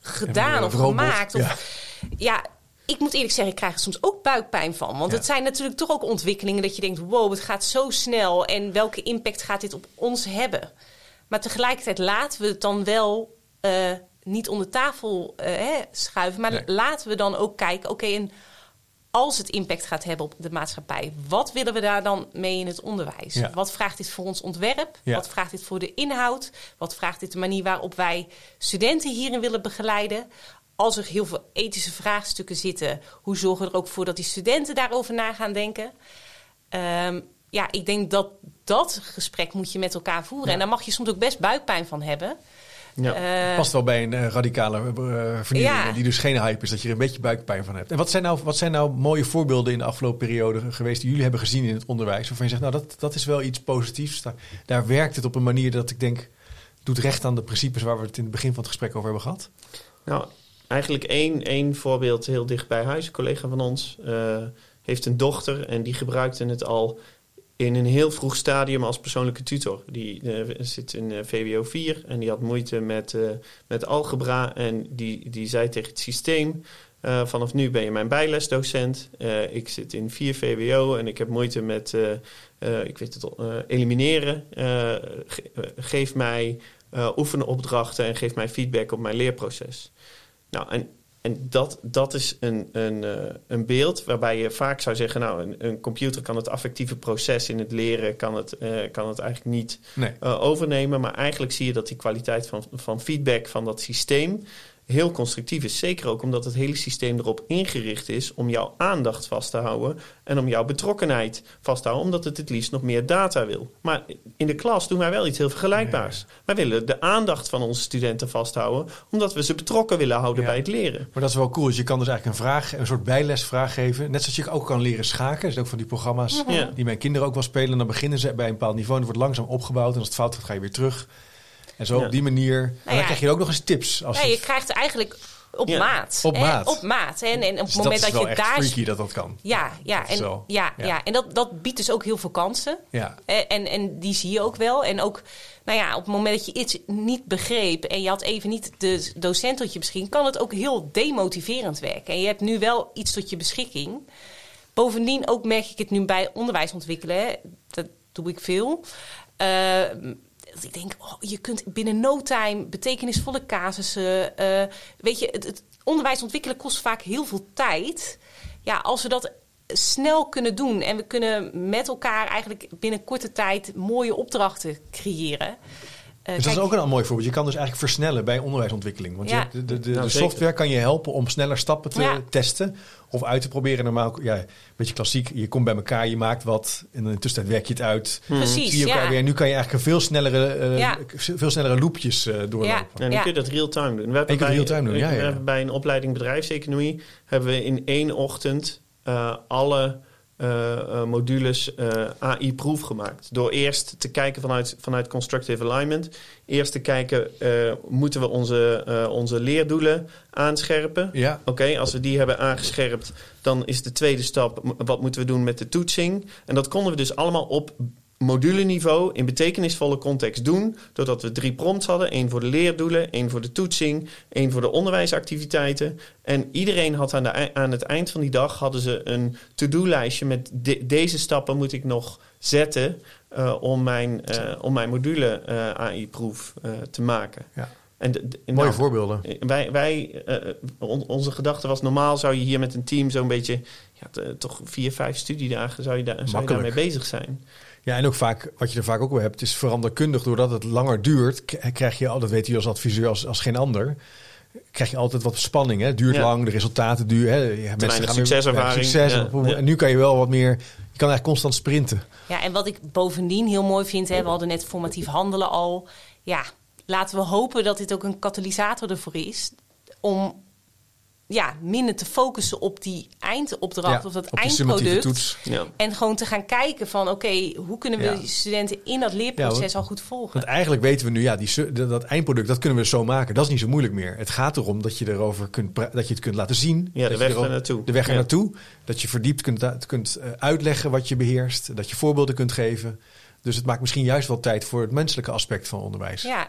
gedaan of gemaakt. Of, ja, ik moet eerlijk zeggen, ik krijg er soms ook buikpijn van. Want het zijn natuurlijk toch ook ontwikkelingen dat je denkt: wow, het gaat zo snel. En welke impact gaat dit op ons hebben? Maar tegelijkertijd laten we het dan wel uh, niet onder tafel uh, hè, schuiven. Maar laten we dan ook kijken, oké, en als het impact gaat hebben op de maatschappij, wat willen we daar dan mee in het onderwijs? Wat vraagt dit voor ons ontwerp? Wat vraagt dit voor de inhoud? Wat vraagt dit de manier waarop wij studenten hierin willen begeleiden? Als er heel veel ethische vraagstukken zitten, hoe zorgen we er ook voor dat die studenten daarover na gaan denken? Um, ja, ik denk dat dat gesprek moet je met elkaar voeren. En daar mag je soms ook best buikpijn van hebben. Ja, uh, past wel bij een uh, radicale uh, vernieuwing die dus geen hype is, dat je er een beetje buikpijn van hebt. En wat zijn nou, wat zijn nou mooie voorbeelden in de afgelopen periode geweest die jullie hebben gezien in het onderwijs, waarvan je zegt, nou dat, dat is wel iets positiefs. Daar, daar werkt het op een manier dat ik denk, doet recht aan de principes waar we het in het begin van het gesprek over hebben gehad? Nou, eigenlijk één, één voorbeeld heel dicht bij huis. Een collega van ons heeft een dochter en die gebruikte het al in een heel vroeg stadium als persoonlijke tutor. Die uh, zit in uh, VWO 4 en die had moeite met, met algebra. En die, die zei tegen het systeem: Vanaf nu ben je mijn bijlesdocent. ik zit in 4 VWO en ik heb moeite met ik weet het, elimineren. Ge geef mij oefenopdrachten en geef mij feedback op mijn leerproces. Nou, en en dat, dat is een, een, uh, een beeld waarbij je vaak zou zeggen: Nou, een, een, computer kan het affectieve proces in het leren kan het, uh, kan het eigenlijk niet nee. uh, overnemen. Maar eigenlijk zie je dat die kwaliteit van, van feedback van dat systeem heel constructief is. Zeker ook omdat het hele systeem erop ingericht is om jouw aandacht vast te houden en om jouw betrokkenheid vast te houden, omdat het het liefst nog meer data wil. Maar in de klas doen wij wel iets heel vergelijkbaars. Wij willen de aandacht van onze studenten vasthouden, omdat we ze betrokken willen houden bij het leren. Maar dat is wel cool. Dus je kan dus eigenlijk een vraag, een soort bijlesvraag geven. Net zoals je ook kan leren schaken. Dat is ook van die programma's die mijn kinderen ook wel spelen. Dan beginnen ze bij een bepaald niveau en het wordt langzaam opgebouwd. En als het fout gaat, ga je weer terug. En zo op die manier. Nou en dan krijg je ook nog eens tips. Als ja, je krijgt eigenlijk op maat. Op maat. Op maat. En, en op het dus moment dat, je daar. freaky dat dat kan. Ja, ja. En, ja, ja, ja. en dat, dat biedt dus ook heel veel kansen. Ja. En, en die zie je ook wel. En ook, nou ja, op het moment dat je iets niet begreep en je had even niet de docent tot je beschikking, kan het ook heel demotiverend werken. En je hebt nu wel iets tot je beschikking. Bovendien ook merk ik het nu bij onderwijs ontwikkelen. Dat doe ik veel. Uh, dat ik denk, oh, je kunt binnen no time betekenisvolle casussen. Uh, weet je, het, onderwijs ontwikkelen kost vaak heel veel tijd. Ja, als we dat snel kunnen doen en we kunnen met elkaar eigenlijk binnen korte tijd mooie opdrachten creëren. Uh, dus dat is ook een mooi voorbeeld. Je kan dus eigenlijk versnellen bij onderwijsontwikkeling. Want je, de, de, de, nou, software kan je helpen om sneller stappen te testen of uit te proberen. Normaal, ja, een beetje klassiek. Je komt bij elkaar, je maakt wat en in de tussentijd werk je het uit. Hmm. Precies, zie je elkaar weer. En nu kan je eigenlijk een veel snellere, uh, veel snellere loopjes uh, doorlopen. Ja. En dan kun je dat real-time doen. We hebben bij, real-time doen, ja, ja. bij een opleiding bedrijfseconomie hebben we in één ochtend alle uh, modules uh, eh, AI-proef gemaakt. Door eerst te kijken vanuit, vanuit constructive alignment. Eerst te kijken, moeten we onze, onze leerdoelen aanscherpen? Ja. Oké, als we die hebben aangescherpt, dan is de tweede stap... wat moeten we doen met de toetsing? En dat konden we dus allemaal op moduleniveau in betekenisvolle context doen. Doordat we drie prompts hadden. één voor de leerdoelen, één voor de toetsing, één voor de onderwijsactiviteiten. En iedereen had aan, de, aan het eind van die dag hadden ze een to-do-lijstje met deze stappen moet ik nog zetten uh, om, mijn, uh, om mijn module eh, AI-proef te maken. Ja. En de, de, Mooie nou, voorbeelden. Wij, wij on, onze gedachte was normaal zou je hier met een team zo'n beetje, ja, toch vier, vijf studiedagen zou je, daar, zou je daarmee bezig zijn. Ja, en ook vaak, wat je er vaak ook wel hebt, is veranderkundig. Doordat het langer duurt, krijg je, dat weet u als adviseur als, als geen ander, krijg je altijd wat spanning. Hè? Het duurt lang, de resultaten duur. Hè? Ja, mensen gaan succeservaring. Succes, En nu kan je wel wat meer, je kan eigenlijk constant sprinten. Ja, en wat ik bovendien heel mooi vind, hè, we hadden net formatief handelen al. Ja, laten we hopen dat dit ook een katalysator ervoor is om ja, minder te focussen op die eindopdracht of dat eindproduct. Ja. En gewoon te gaan kijken van oké, hoe kunnen we studenten in dat leerproces al goed volgen? Want eigenlijk weten we nu, ja, die, dat eindproduct, dat kunnen we zo maken. Dat is niet zo moeilijk meer. Het gaat erom dat je erover kunt, dat je het kunt laten zien. Ja, de weg er naartoe. De weg er naartoe. Dat je verdiept kunt, kunt uh, uitleggen wat je beheerst. Dat je voorbeelden kunt geven. Dus het maakt misschien juist wel tijd voor het menselijke aspect van onderwijs. Ja,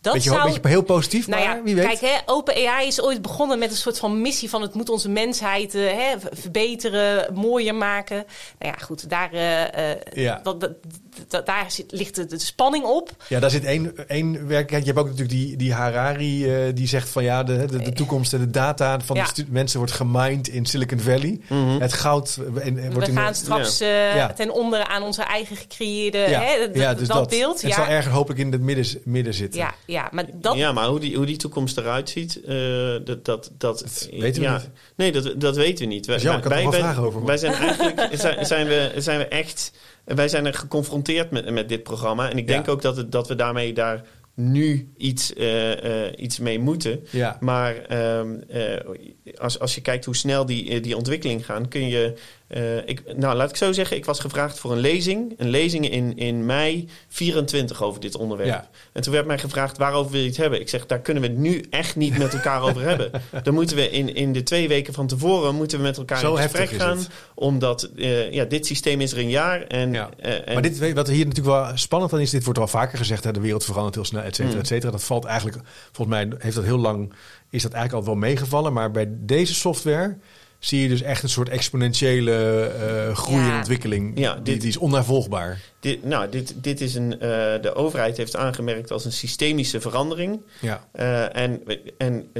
Dat beetje, zou, beetje heel positief, nou maar ja, wie weet. Kijk, hè, OpenAI is ooit begonnen met een soort van missie van... het moet onze mensheid uh, hè, verbeteren, mooier maken. Nou ja, goed, daar, uh, ja. dat, dat, dat, daar zit, ligt de, de, spanning op. Ja, daar zit één, één werk. Je hebt ook natuurlijk die, die Harari uh, die zegt van ja, de, de, de toekomst en de data van de mensen wordt gemined in Silicon Valley. Mm -hmm. Het goud en, wordt We gaan straks ja. ten onder aan onze eigen gecreëerde ja. Hè, ja, dus dat, dat, beeld. Het zal ergens hopelijk in het midden, midden zitten. Ja, ja, maar, dat... ja, maar hoe die, hoe die toekomst eruit ziet, uh, dat, dat, dat, weten we niet. Nee, dat, dat weten we niet. Wij, dus ik wij, wij, over. Wij zijn eigenlijk zijn, zijn, we, zijn we echt wij zijn er geconfronteerd met, met dit programma. En ik denk ook dat, het, dat we daarmee daar nu iets, uh, uh, iets mee moeten. Ja. Maar uh, als, als je kijkt hoe snel die, die ontwikkeling gaan, kun je uh, ik, nou, laat ik zo zeggen, ik was gevraagd voor een lezing. Een lezing in, in mei 24 over dit onderwerp. En toen werd mij gevraagd, waarover wil je het hebben? Ik zeg, daar kunnen we het nu echt niet met elkaar over hebben. Dan moeten we in, in de twee weken van tevoren moeten we met elkaar in gesprek gaan. Omdat uh, ja, dit systeem is er een jaar. En, ja. uh, en maar dit, wat hier natuurlijk wel spannend aan is, dit wordt al vaker gezegd, hè, de wereld verandert heel snel, et cetera, mm. et cetera. Dat valt eigenlijk, volgens mij heeft dat heel lang, is dat eigenlijk al wel meegevallen. Maar bij deze software zie je dus echt een soort exponentiële uh, groei en ontwikkeling. Ja, dit, die, die, is onnavolgbaar. Dit, nou, dit, dit is een. Uh, de overheid heeft aangemerkt als een systemische verandering. Ja. Uh, en en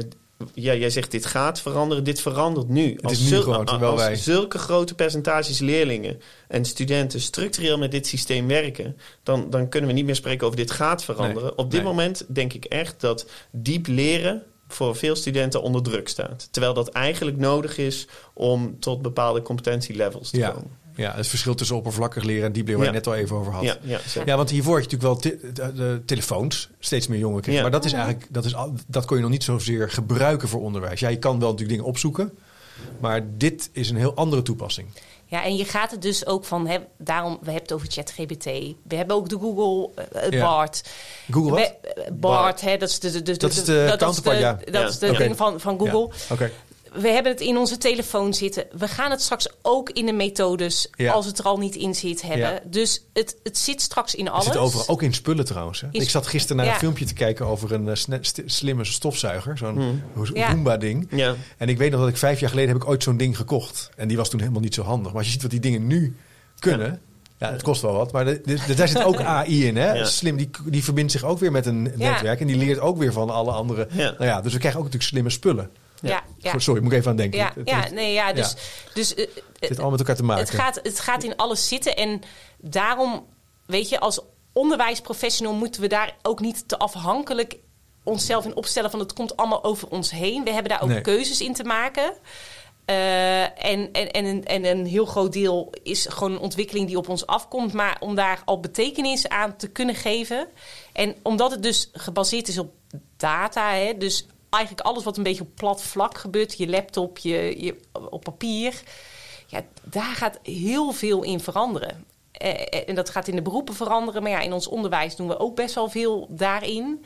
ja, jij zegt dit gaat veranderen. Dit verandert nu. Het als, is nu gewoon, als wij... zulke grote percentages leerlingen en studenten structureel met dit systeem werken, dan, dan kunnen we niet meer spreken over dit gaat veranderen. Op dit moment denk ik echt dat diep leren voor veel studenten onder druk staat. Terwijl dat eigenlijk nodig is om tot bepaalde competentielevels te ja. komen. Ja, het verschil tussen oppervlakkig leren en diep leren, waar je net al even over had. Ja, ja, ja want hiervoor had je natuurlijk wel de, telefoons, steeds meer jongeren kregen. Maar dat is eigenlijk, dat, is, dat kon je nog niet zozeer gebruiken voor onderwijs. Ja, je kan wel natuurlijk dingen opzoeken, maar dit is een heel andere toepassing. Ja, en je gaat het dus ook van, hè, daarom, we hebben het over ChatGPT. We hebben ook de Google uh, Bart. Google wat? Bart, Bart, hè, dat is de, de, de, dat is de counterpart, is de, ja. Dat is de ding van, van Google. Ja. Oké we hebben het in onze telefoon zitten. We gaan het straks ook in de methodes, als het er al niet in zit, hebben. Dus het, het zit straks in alles. Het zit overal, ook in spullen trouwens. Hè? Ik zat gisteren naar een filmpje te kijken over een uh, slimme stofzuiger. Zo'n hmm. Roomba-ding. En ik weet nog dat ik vijf jaar geleden heb ik ooit zo'n ding gekocht. En die was toen helemaal niet zo handig. Maar als je ziet wat die dingen nu kunnen... Ja, het kost wel wat, maar de, de, daar zit ook AI in. Hè? Slim, die, die verbindt zich ook weer met een netwerk en die leert ook weer van alle andere. Nou ja, dus we krijgen ook natuurlijk slimme spullen. Ja, ja. Sorry, moet ik even aan denken. Ja, ja, nee, ja dus, dus uh, het zit allemaal met elkaar te maken. Het gaat, het gaat in alles zitten en daarom, weet je, als onderwijsprofessional moeten we daar ook niet te afhankelijk onszelf in opstellen van het komt allemaal over ons heen. We hebben daar ook keuzes in te maken. Uh, en, en, en, en een heel groot deel is gewoon een ontwikkeling die op ons afkomt. Maar om daar al betekenis aan te kunnen geven. En omdat het dus gebaseerd is op data, hè, dus eigenlijk alles wat een beetje op plat vlak gebeurt, je laptop, je, je op papier, ja, daar gaat heel veel in veranderen. Eh, eh, en dat gaat in de beroepen veranderen, maar ja, in ons onderwijs doen we ook best wel veel daarin.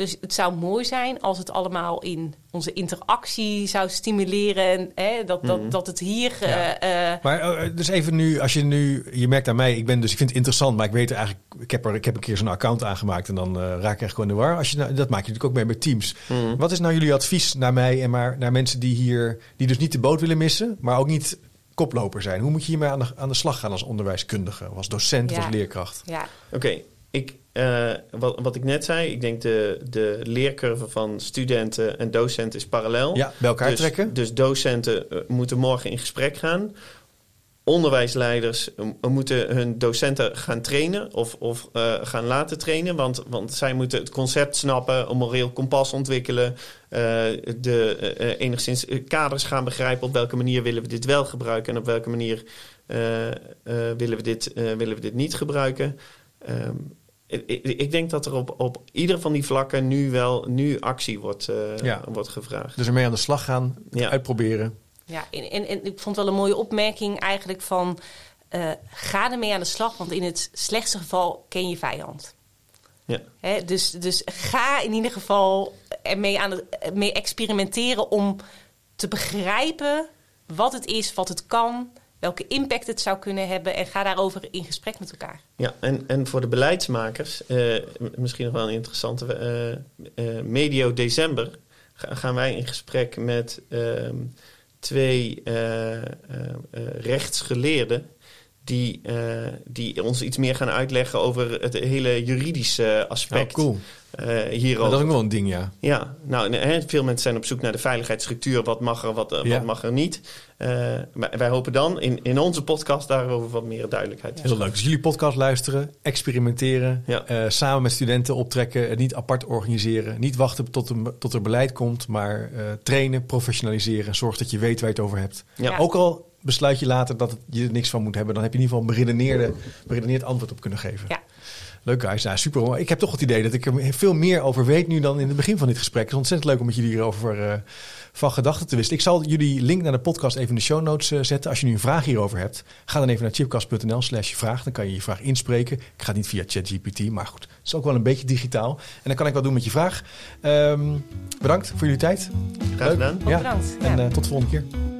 Dus het zou mooi zijn als het allemaal in onze interactie zou stimuleren. En, hè, dat, dat, mhm. dat het hier. Uh, maar uh, dus even nu, als je nu, je merkt aan mij, ik ben dus, ik vind het interessant, maar ik weet eigenlijk, ik heb er, ik heb een keer zo'n account aangemaakt en dan raak ik echt gewoon in de war. Als je, nou, dat maak je natuurlijk ook mee met teams. Mhm. Wat is nou jullie advies naar mij en maar naar mensen die hier, die dus niet de boot willen missen, maar ook niet koploper zijn? Hoe moet je hiermee aan de, aan de slag gaan als onderwijskundige, als docent, als leerkracht? Ja. Oké, ik uh, wat, wat ik net zei, ik denk de, de leercurve van studenten en docenten is parallel. Ja, bij elkaar dus, trekken. Dus docenten uh, moeten morgen in gesprek gaan. Onderwijsleiders uh, moeten hun docenten gaan trainen of, of gaan laten trainen. Want, want zij moeten het concept snappen, een moreel kompas ontwikkelen. de, enigszins kaders gaan begrijpen op welke manier willen we dit wel gebruiken en op welke manier willen, we dit, willen we dit niet gebruiken. Um, ik, denk dat er op, op ieder van die vlakken nu wel nu actie wordt, uh, wordt gevraagd. Dus ermee aan de slag gaan, uitproberen. Ja, en, en, en, ik vond wel een mooie opmerking eigenlijk van... Uh, ga ermee aan de slag, want in het slechtste geval ken je vijand. Ja. Hè, dus, dus ga in ieder geval ermee aan de, mee experimenteren om te begrijpen wat het is, wat het kan welke impact het zou kunnen hebben en ga daarover in gesprek met elkaar. Ja, en, en voor de beleidsmakers, uh, misschien nog wel een interessante, uh, medio december gaan wij in gesprek met ehm, twee rechtsgeleerden die, uh, die ons iets meer gaan uitleggen over het hele juridische aspect. Oh, cool. Uh, hierover. dat is ook wel een ding, ja. Ja, nou, hè, veel mensen zijn op zoek naar de veiligheidsstructuur. Wat mag er, wat, uh, wat mag er niet. maar wij hopen dan in, in onze podcast daarover wat meer duidelijkheid te Heel leuk. Dus jullie podcast luisteren, experimenteren, ja. samen met studenten optrekken, het niet apart organiseren. Niet wachten tot, een, tot er beleid komt, maar trainen, professionaliseren. Zorg dat je weet waar je het over hebt. Ja. Ook al besluit je later dat je er niks van moet hebben. Dan heb je in ieder geval een beredeneerde, beredeneerd antwoord op kunnen geven. Ja. Leuk guys, ja, super. Ik heb toch het idee dat ik er veel meer over weet nu dan in het begin van dit gesprek. Het is ontzettend leuk om met jullie hierover uh, van gedachten te wisselen. Ik zal jullie link naar de podcast even in de show notes uh, zetten. Als je nu een vraag hierover hebt, ga dan even naar chipcast.nl slash vraag. Dan kan je je vraag inspreken. Ik ga niet via ChatGPT, maar goed, het is ook wel een beetje digitaal. En dan kan ik wat doen met je vraag. Um, bedankt voor jullie tijd. Graag gedaan. Ja. Bedankt. En uh, tot de volgende keer.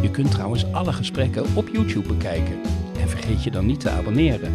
Je kunt trouwens alle gesprekken op YouTube bekijken. En vergeet je dan niet te abonneren.